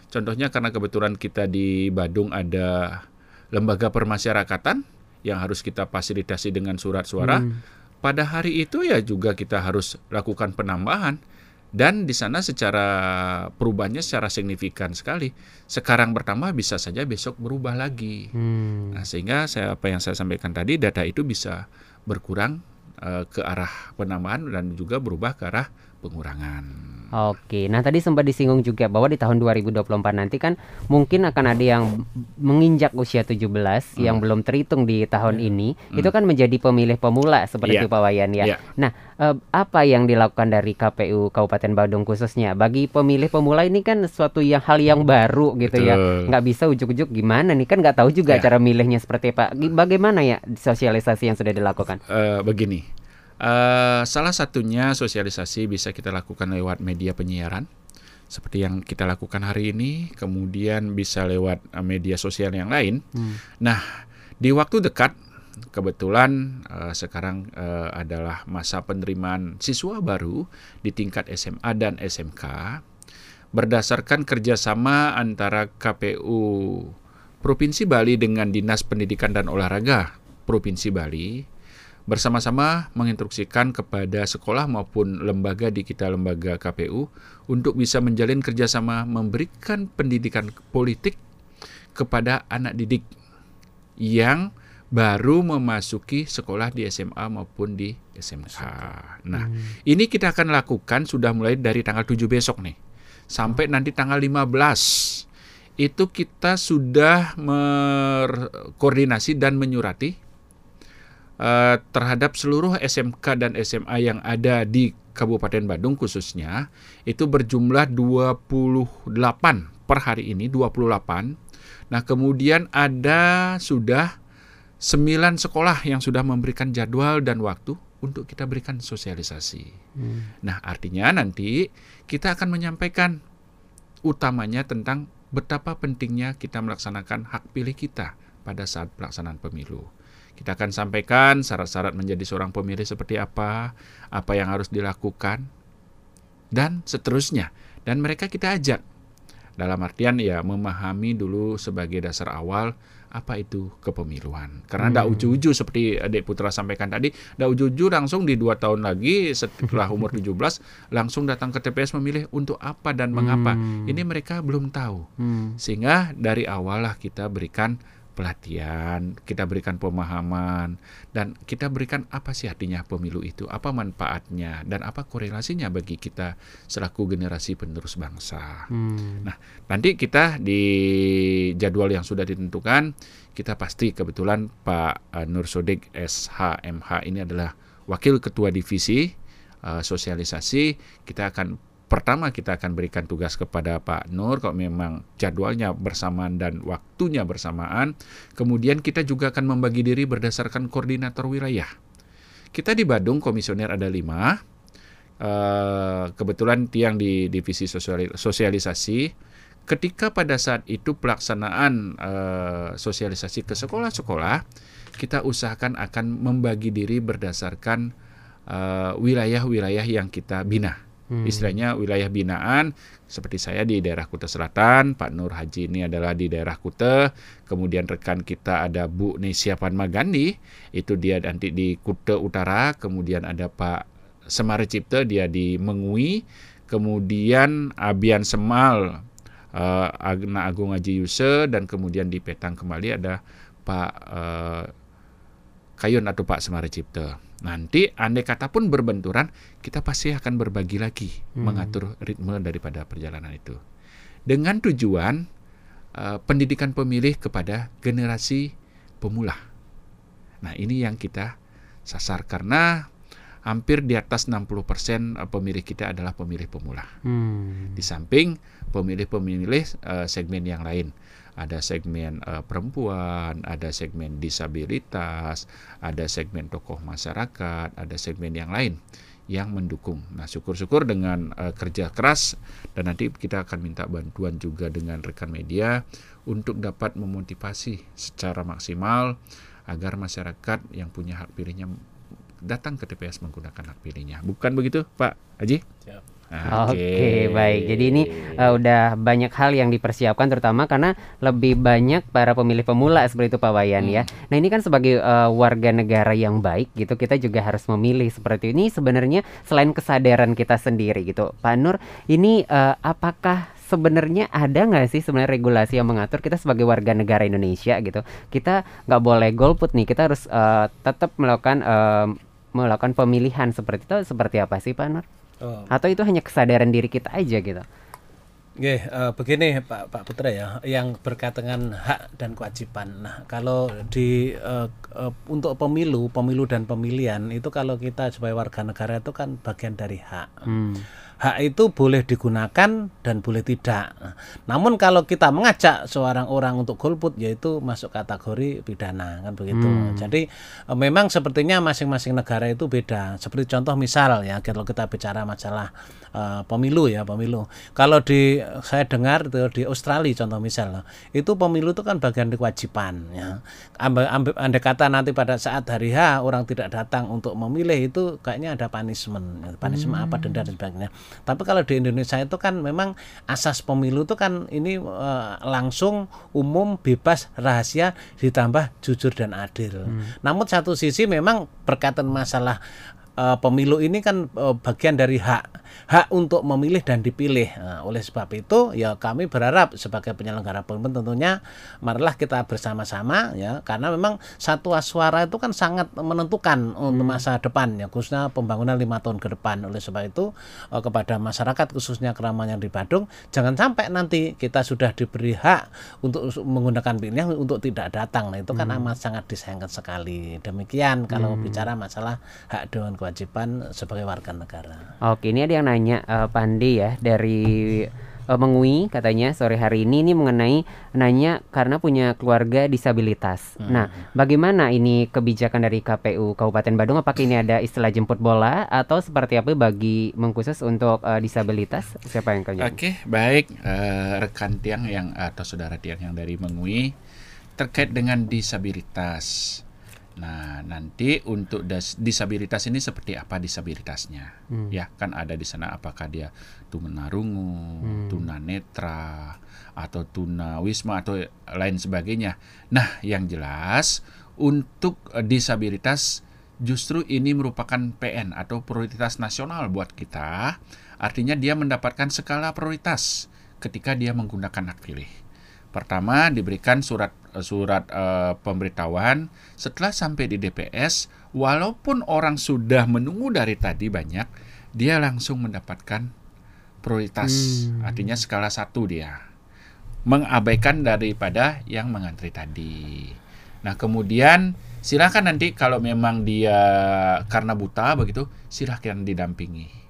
Contohnya karena kebetulan kita di Badung ada lembaga permasyarakatan yang harus kita fasilitasi dengan surat suara. Hmm. Pada hari itu ya juga kita harus lakukan penambahan dan di sana secara perubahannya secara signifikan sekali. Sekarang bertambah bisa saja besok berubah lagi. Hmm. Nah, sehingga saya apa yang saya sampaikan tadi data itu bisa berkurang eh, ke arah penambahan dan juga berubah ke arah pengurangan. Oke, nah tadi sempat disinggung juga bahwa di tahun 2024 nanti kan mungkin akan ada yang menginjak usia 17 yang belum terhitung di tahun ini, itu kan menjadi pemilih pemula seperti Iya. Pak Wayan ya. Iya. Nah, eh, apa yang dilakukan dari KPU Kabupaten Badung khususnya bagi pemilih pemula ini kan suatu yang hal yang baru gitu ya. Betul. Nggak bisa ujuk-ujuk gimana nih kan nggak tahu juga Ya. cara milihnya seperti apa. Bagaimana ya sosialisasi yang sudah dilakukan? Eh, begini, eh, salah satunya sosialisasi bisa kita lakukan lewat media penyiaran, seperti yang kita lakukan hari ini, kemudian bisa lewat eh, media sosial yang lain. Hmm. Nah, di waktu dekat, kebetulan eh, sekarang eh, adalah masa penerimaan siswa baru di tingkat SMA dan SMK, berdasarkan kerjasama antara KPU Provinsi Bali dengan Dinas Pendidikan dan Olahraga Provinsi Bali bersama-sama menginstruksikan kepada sekolah maupun lembaga di kita lembaga KPU untuk bisa menjalin kerjasama memberikan pendidikan politik kepada anak didik yang baru memasuki sekolah di SMA maupun di SMK. Nah, ini kita akan lakukan sudah mulai dari tanggal 7 besok nih. Sampai nanti tanggal 15 itu kita sudah berkoordinasi dan menyurati uh, terhadap seluruh SMK dan SMA yang ada di Kabupaten Bandung khususnya itu berjumlah 28 per hari ini 28. Nah, kemudian ada sudah 9 sekolah yang sudah memberikan jadwal dan waktu untuk kita berikan sosialisasi. Hmm. Nah, artinya nanti kita akan menyampaikan utamanya tentang betapa pentingnya kita melaksanakan hak pilih kita pada saat pelaksanaan pemilu. Kita akan sampaikan syarat-syarat menjadi seorang pemilih seperti apa, apa yang harus dilakukan, dan seterusnya. Dan mereka kita ajak dalam artian ya memahami dulu sebagai dasar awal apa itu kepemiluan. Karena tidak hmm. uju-uju seperti Adik Putra sampaikan tadi, tidak uju-uju langsung di dua tahun lagi setelah umur 17 langsung datang ke TPS memilih untuk apa dan mengapa. Hmm. Ini mereka belum tahu. Hmm. Sehingga dari awal lah kita berikan pelatihan, kita berikan pemahaman, dan kita berikan apa sih artinya pemilu itu, apa manfaatnya, dan apa korelasinya bagi kita selaku generasi penerus bangsa. Hmm. Nah, nanti kita di jadwal yang sudah ditentukan, kita pasti kebetulan Pak eh, Nur Sodik SHMH ini adalah wakil ketua divisi uh, sosialisasi, kita akan pertama kita akan berikan tugas kepada Pak Nur kalau memang jadwalnya bersamaan dan waktunya bersamaan. Kemudian kita juga akan membagi diri berdasarkan koordinator wilayah. Kita di Badung komisioner ada lima. Uh, kebetulan tiang di divisi sosialisasi. Ketika pada saat itu pelaksanaan uh, sosialisasi ke sekolah-sekolah, kita usahakan akan membagi diri berdasarkan eh, wilayah-wilayah yang kita bina Hmm. Istilahnya wilayah binaan seperti saya di daerah Kuta Selatan, Pak Nur Haji ini adalah di daerah Kuta, kemudian rekan kita ada Bu Nesia Magandi, itu dia nanti di Kuta Utara, kemudian ada Pak Semar Cipta dia di Mengui, kemudian Abian Semal uh, Agna Agung Haji Yuse dan kemudian di Petang kembali ada Pak uh, Kayun atau Pak Semar Cipta. Nanti andai kata pun berbenturan, kita pasti akan berbagi lagi hmm. mengatur ritme daripada perjalanan itu. Dengan tujuan uh, pendidikan pemilih kepada generasi pemula. Nah, ini yang kita sasar karena hampir di atas 60% eh, pemilih kita adalah pemilih pemula. Hmm. Di samping pemilih-pemilih uh, segmen yang lain ada segmen uh, perempuan, ada segmen disabilitas, ada segmen tokoh masyarakat, ada segmen yang lain yang mendukung. Nah, syukur-syukur dengan uh, kerja keras dan nanti kita akan minta bantuan juga dengan rekan media untuk dapat memotivasi secara maksimal agar masyarakat yang punya hak pilihnya datang ke TPS menggunakan hak pilihnya. Bukan begitu, Pak Haji? Siap. Oke, okay, baik. Jadi ini uh, udah banyak hal yang dipersiapkan terutama karena lebih banyak para pemilih pemula seperti itu Pak Wayan ya. hmm. ya. Nah, ini kan sebagai uh, warga negara yang baik gitu, kita juga harus memilih seperti ini sebenarnya selain kesadaran kita sendiri gitu. Pak Nur, ini uh, apakah sebenarnya ada nggak sih sebenarnya regulasi yang mengatur kita sebagai warga negara Indonesia gitu kita nggak boleh golput nih kita harus uh, tetap melakukan uh, melakukan pemilihan seperti itu seperti apa sih Pak Nur? Oh. Atau itu hanya kesadaran diri kita aja gitu? Oke, uh, begini Pak Pak Putra ya, yang berkaitan dengan hak dan kewajiban. Nah, kalau di uh, uh, untuk pemilu, pemilu dan pemilihan itu kalau kita sebagai warga negara itu kan bagian dari hak. Hmm hak itu boleh digunakan dan boleh tidak. namun kalau kita mengajak seorang orang untuk golput yaitu masuk kategori pidana kan begitu. Hmm. Jadi e, memang sepertinya masing-masing negara itu beda. Seperti contoh misal ya kalau kita bicara masalah uh, pemilu ya pemilu. Kalau di saya dengar itu di Australia contoh misal itu pemilu itu kan bagian dari kewajiban ya. Ambil, ambil andai kata nanti pada saat hari H orang tidak datang untuk memilih itu kayaknya ada punishment, punishment hmm. apa denda dan sebagainya. Tapi kalau di Indonesia itu kan memang asas pemilu itu kan ini e, langsung umum, bebas, rahasia ditambah jujur dan adil. Hmm. Namun satu sisi memang berkaitan masalah uh, pemilu ini kan uh, bagian dari hak hak untuk memilih dan dipilih. Nah, oleh sebab itu ya kami berharap sebagai penyelenggara pemilu tentunya marilah kita bersama-sama ya karena memang satu suara itu kan sangat menentukan untuk hmm. masa depan ya khususnya pembangunan lima tahun ke depan. Oleh sebab itu uh, kepada masyarakat khususnya keramat yang di Badung jangan sampai nanti kita sudah diberi hak untuk menggunakan pilihan untuk tidak datang. Nah itu kan hmm. amat sangat disayangkan sekali. Demikian kalau hmm. bicara masalah hak dan kewajiban sebagai warga negara. Oke, ini ada yang nanya uh, Pandi ya dari uh, Mengui katanya sore hari ini ini mengenai nanya karena punya keluarga disabilitas. Hmm. Nah, bagaimana ini kebijakan dari KPU Kabupaten Badung? Apakah ini ada istilah jemput bola atau seperti apa bagi mengkhusus untuk uh, disabilitas? Siapa yang kanya? Oke, okay, baik uh, rekan tiang yang atau saudara tiang yang dari Mengui terkait dengan disabilitas. Nah, nanti untuk disabilitas ini seperti apa disabilitasnya? Hmm. Ya, kan ada di sana apakah dia tunarungu, hmm. tunanetra atau tuna wisma atau lain sebagainya. Nah, yang jelas untuk eh, disabilitas justru ini merupakan PN atau prioritas nasional buat kita. Artinya dia mendapatkan skala prioritas ketika dia menggunakan hak pilih. Pertama diberikan surat surat uh, pemberitahuan. Setelah sampai di DPS walaupun orang sudah menunggu dari tadi banyak dia langsung mendapatkan prioritas. Hmm. artinya skala satu dia. Mengabaikan daripada yang mengantri tadi. Nah kemudian silakan nanti kalau memang dia karena buta begitu silahkan didampingi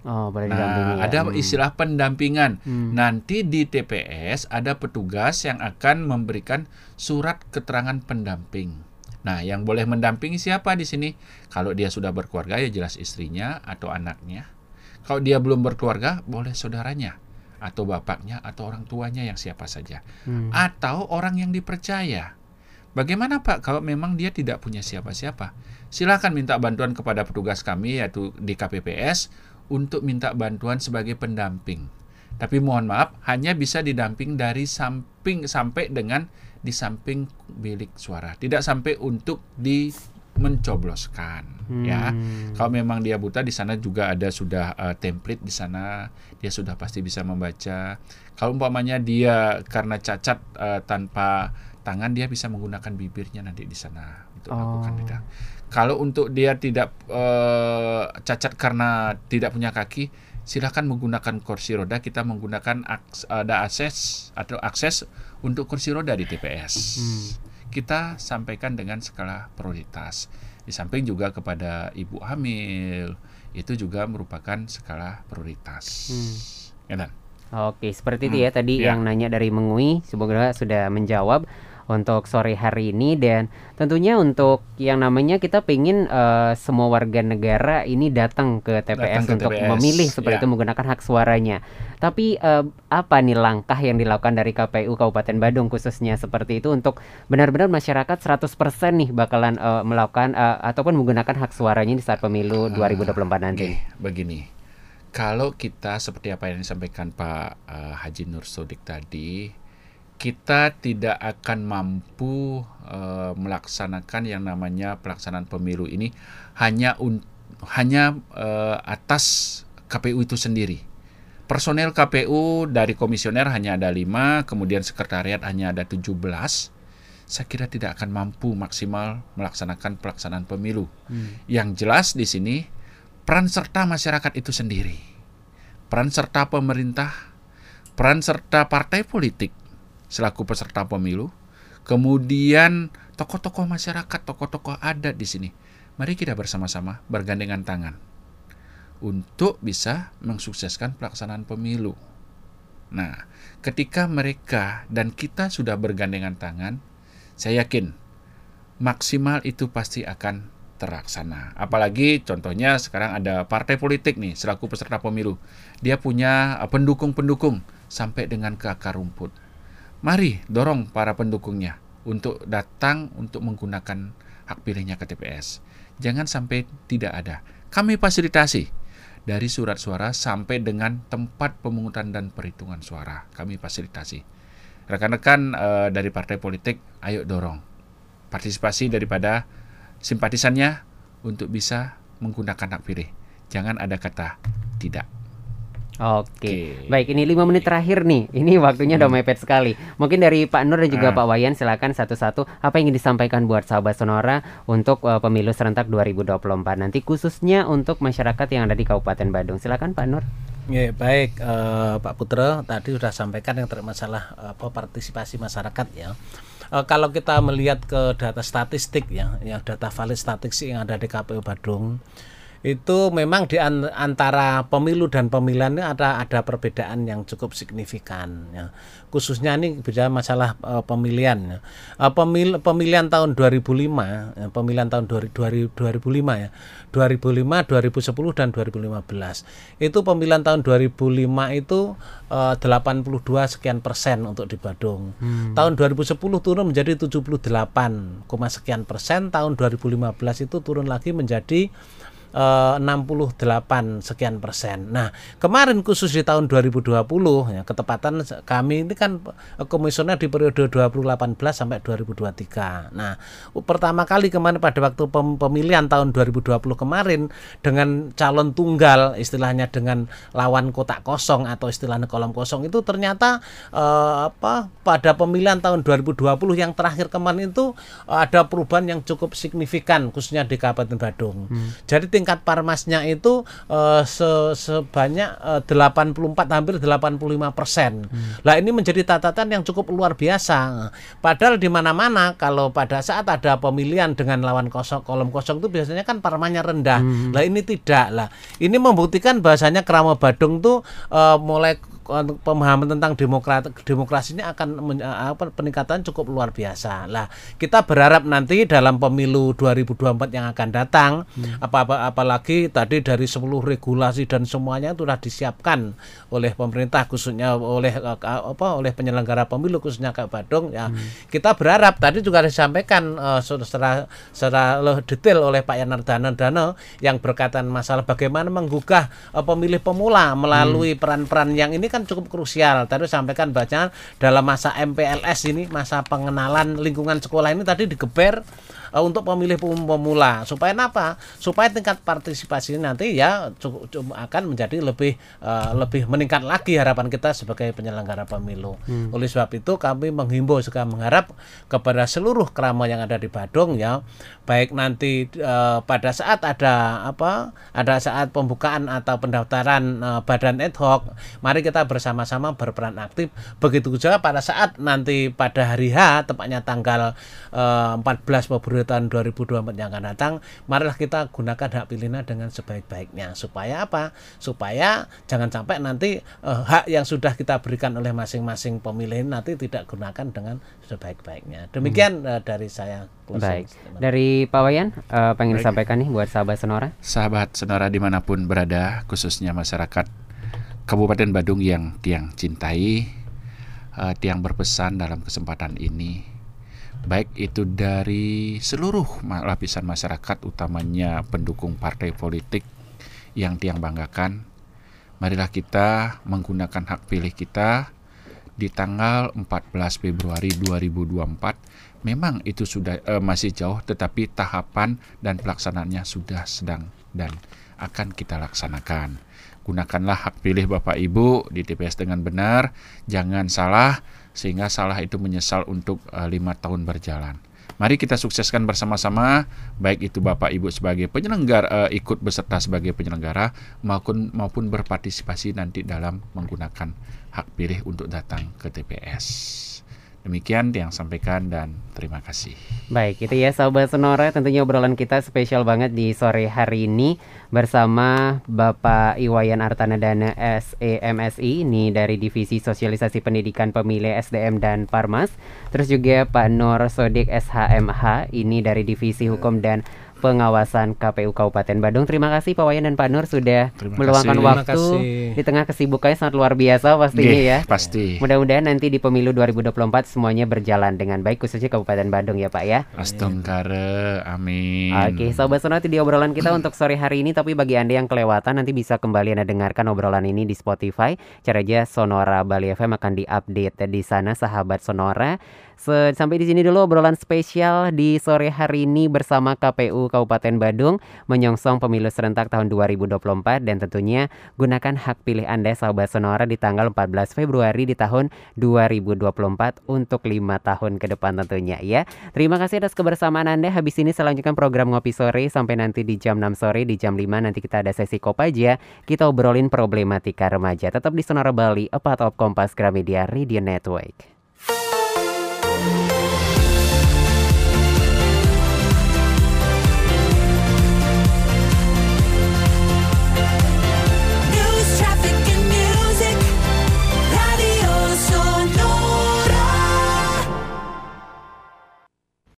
Oh, nah, ya. ada hmm. istilah pendampingan. Hmm. Nanti di TPS ada petugas yang akan memberikan surat keterangan pendamping. Nah, yang boleh mendampingi siapa di sini? Kalau dia sudah berkeluarga ya jelas istrinya atau anaknya. Kalau dia belum berkeluarga, boleh saudaranya atau bapaknya atau orang tuanya yang siapa saja. Hmm. Atau orang yang dipercaya. Bagaimana Pak kalau memang dia tidak punya siapa-siapa? Silakan minta bantuan kepada petugas kami yaitu di KPPS untuk minta bantuan sebagai pendamping. Tapi mohon maaf, hanya bisa didamping dari samping sampai dengan di samping bilik suara. Tidak sampai untuk di mencobloskan hmm. ya. Kalau memang dia buta di sana juga ada sudah uh, template di sana, dia sudah pasti bisa membaca. Kalau umpamanya dia karena cacat uh, tanpa tangan dia bisa menggunakan bibirnya nanti di sana untuk oh. melakukan tidak. Kalau untuk dia tidak uh, cacat karena tidak punya kaki, silahkan menggunakan kursi roda. Kita menggunakan aks, ada akses atau akses untuk kursi roda di TPS. Hmm. Kita sampaikan dengan skala prioritas. Di samping juga kepada ibu hamil itu juga merupakan skala prioritas. Hmm. Ya, Oke, seperti itu ya hmm. tadi ya. yang nanya dari Mengui, semoga sudah menjawab untuk sore hari ini dan tentunya untuk yang namanya kita pengen uh, semua warga negara ini datang ke TPS datang ke untuk TPS. memilih seperti ya. itu menggunakan hak suaranya. Tapi uh, apa nih langkah yang dilakukan dari KPU Kabupaten Badung khususnya seperti itu untuk benar-benar masyarakat 100% nih bakalan uh, melakukan uh, ataupun menggunakan hak suaranya di saat pemilu uh, 2024 nanti. Okay, begini. Kalau kita seperti apa yang disampaikan Pak uh, Haji Nur Sodik tadi, kita tidak akan mampu uh, melaksanakan yang namanya pelaksanaan pemilu ini hanya un, hanya uh, atas KPU itu sendiri. Personel KPU dari komisioner hanya ada lima, kemudian sekretariat hanya ada 17. Saya kira tidak akan mampu maksimal melaksanakan pelaksanaan pemilu. Hmm. Yang jelas di sini peran serta masyarakat itu sendiri. Peran serta pemerintah, peran serta partai politik selaku peserta pemilu. Kemudian tokoh-tokoh masyarakat, tokoh-tokoh adat di sini. Mari kita bersama-sama bergandengan tangan untuk bisa mensukseskan pelaksanaan pemilu. Nah, ketika mereka dan kita sudah bergandengan tangan, saya yakin maksimal itu pasti akan terlaksana. Apalagi contohnya sekarang ada partai politik nih selaku peserta pemilu. Dia punya pendukung-pendukung sampai dengan ke akar rumput Mari dorong para pendukungnya untuk datang untuk menggunakan hak pilihnya ke TPS. Jangan sampai tidak ada. Kami fasilitasi dari surat suara sampai dengan tempat pemungutan dan perhitungan suara. Kami fasilitasi. Rekan-rekan e, dari partai politik, ayo dorong partisipasi daripada simpatisannya untuk bisa menggunakan hak pilih. Jangan ada kata tidak. Oke, baik ini lima menit terakhir nih. Ini waktunya udah Hmm. mepet sekali. Mungkin dari Pak Nur dan juga Ah. Pak Wayan silakan satu-satu apa yang ingin disampaikan buat sahabat Sonora untuk uh, pemilu serentak 2024 nanti khususnya untuk masyarakat yang ada di Kabupaten Badung. Silakan Pak Nur. Ya, baik eh, Pak Putra tadi sudah sampaikan yang terkait masalah apa partisipasi masyarakat ya. Eh, kalau kita melihat ke data statistik ya, ya data valid statistik yang ada di KPU Badung itu memang di an- antara pemilu dan pemilihan ini ada ada perbedaan yang cukup signifikan ya. Khususnya ini bicara masalah eh, pemilihan ya. Eh, pemil pemilihan tahun 2005 ya, pemilihan tahun 2000 2005 ya. 2005, 2010 dan 2015. Itu pemilihan tahun 2005 itu eh, 82 sekian persen untuk di Badung. Tahun 2010 turun menjadi 78, koma sekian persen. Tahun 2015 itu turun lagi menjadi 68 sekian persen. Nah, kemarin khusus di tahun 2020 ya, ketepatan kami ini kan eh, komisioner di periode 2018 sampai 2023. Nah, pertama kali kemarin pada waktu pem- pemilihan tahun 2020 kemarin dengan calon tunggal istilahnya dengan lawan kotak kosong atau istilahnya kolom kosong itu ternyata eh, apa pada pemilihan tahun 2020 yang terakhir kemarin itu eh, ada perubahan yang cukup signifikan khususnya di Kabupaten Badung. Jadi tingkat parmasnya itu eh, se- sebanyak eh, 84 hampir 85 persen. Lah ini menjadi catatan yang cukup luar biasa. Padahal di mana-mana kalau pada saat ada pemilihan dengan lawan kosong kolom kosong itu biasanya kan parmanya rendah. Lah ini tidak lah. Ini membuktikan bahasanya Kerama Badung tuh eh, mulai pemahaman tentang demokrat demokrasinya akan apa peningkatan cukup luar biasa. Lah, kita berharap nanti dalam pemilu 2024 yang akan datang apa, apa apalagi tadi dari seluruh regulasi dan semuanya sudah disiapkan oleh pemerintah khususnya oleh eh, apa oleh penyelenggara pemilu khususnya Kak Badung ya. Kita berharap tadi juga disampaikan eh, secara secara detail oleh Pak Yanardana Dano yang berkaitan masalah bagaimana menggugah eh, pemilih pemula melalui peran-peran yang ini kan cukup krusial. Tadi sampaikan baca dalam masa MPLS ini masa pengenalan lingkungan sekolah ini tadi digeber eh, untuk pemilih pem- pemula supaya apa? Supaya tingkat partisipasi nanti ya cukup, cukup akan menjadi lebih eh, lebih meningkat lagi harapan kita sebagai penyelenggara pemilu. Oleh sebab itu kami menghimbau juga mengharap kepada seluruh kerama yang ada di Badung ya baik nanti eh, pada saat ada apa ada saat pembukaan atau pendaftaran eh, badan ad hoc mari kita bersama-sama berperan aktif. Begitu juga pada saat nanti pada hari H tepatnya tanggal eh, 14 Februari tahun 2024 yang akan datang marilah kita gunakan hak pilihnya dengan sebaik-baiknya. Supaya apa? Supaya jangan sampai nanti eh, hak yang sudah kita berikan oleh masing-masing pemilih nanti tidak gunakan dengan sebaik-baiknya. Demikian eh, dari saya closing Baik. statement. Dari Pak Wayan eh, pengen Baik. disampaikan nih buat sahabat Sonora. Sahabat Sonora di mana pun berada, khususnya masyarakat Kabupaten Badung yang tiang cintai, eh, tiang berpesan dalam kesempatan ini, baik itu dari seluruh lapisan masyarakat, utamanya pendukung partai politik yang tiang banggakan, marilah kita menggunakan hak pilih kita di tanggal 14 Februari 2024 memang itu sudah eh, masih jauh tetapi tahapan dan pelaksanaannya sudah sedang dan akan kita laksanakan. Gunakanlah hak pilih Bapak Ibu di TPS dengan benar, jangan salah sehingga salah itu menyesal untuk eh, lima tahun berjalan. Mari kita sukseskan bersama-sama, baik itu Bapak Ibu sebagai penyelenggara eh, ikut beserta sebagai penyelenggara maupun maupun berpartisipasi nanti dalam menggunakan hak pilih untuk datang ke TPS. Demikian yang sampaikan dan terima kasih. Baik, itu ya sahabat Sonora tentunya obrolan kita spesial banget di sore hari ini bersama Bapak Iwayan Artanadana SEMSI ini dari Divisi Sosialisasi Pendidikan Pemilih SDM dan Parmas. Terus juga Pak Nur Sodik SHMH ini dari Divisi Hukum dan Pengawasan KPU Kabupaten Badung. Terima kasih Pak Wayan dan Pak Nur sudah Terima meluangkan kasih. waktu kasih. di tengah kesibukannya sangat luar biasa pastinya Nggih, ya. Pasti. Mudah-mudahan nanti di pemilu 2024 semuanya berjalan dengan baik khususnya Kabupaten Badung ya Pak ya. Astungkare, amin. Oke, sobat sonora itu di obrolan kita untuk sore hari ini. Tapi bagi anda yang kelewatan nanti bisa kembali anda dengarkan obrolan ini di Spotify. Cara aja Sonora Bali FM akan diupdate di sana, sahabat Sonora. Se- sampai di sini dulu obrolan spesial di sore hari ini bersama KPU Kabupaten Badung menyongsong pemilu serentak tahun 2024 dan tentunya gunakan hak pilih Anda sahabat Sonora di tanggal 14 Februari di tahun 2024 untuk lima tahun ke depan tentunya ya. Terima kasih atas kebersamaan Anda. Habis ini selanjutkan program Ngopi Sore sampai nanti di jam 6 sore di jam 5 nanti kita ada sesi Kopaja. Kita obrolin problematika remaja. Tetap di Sonora Bali, a part of Kompas Gramedia Radio Network.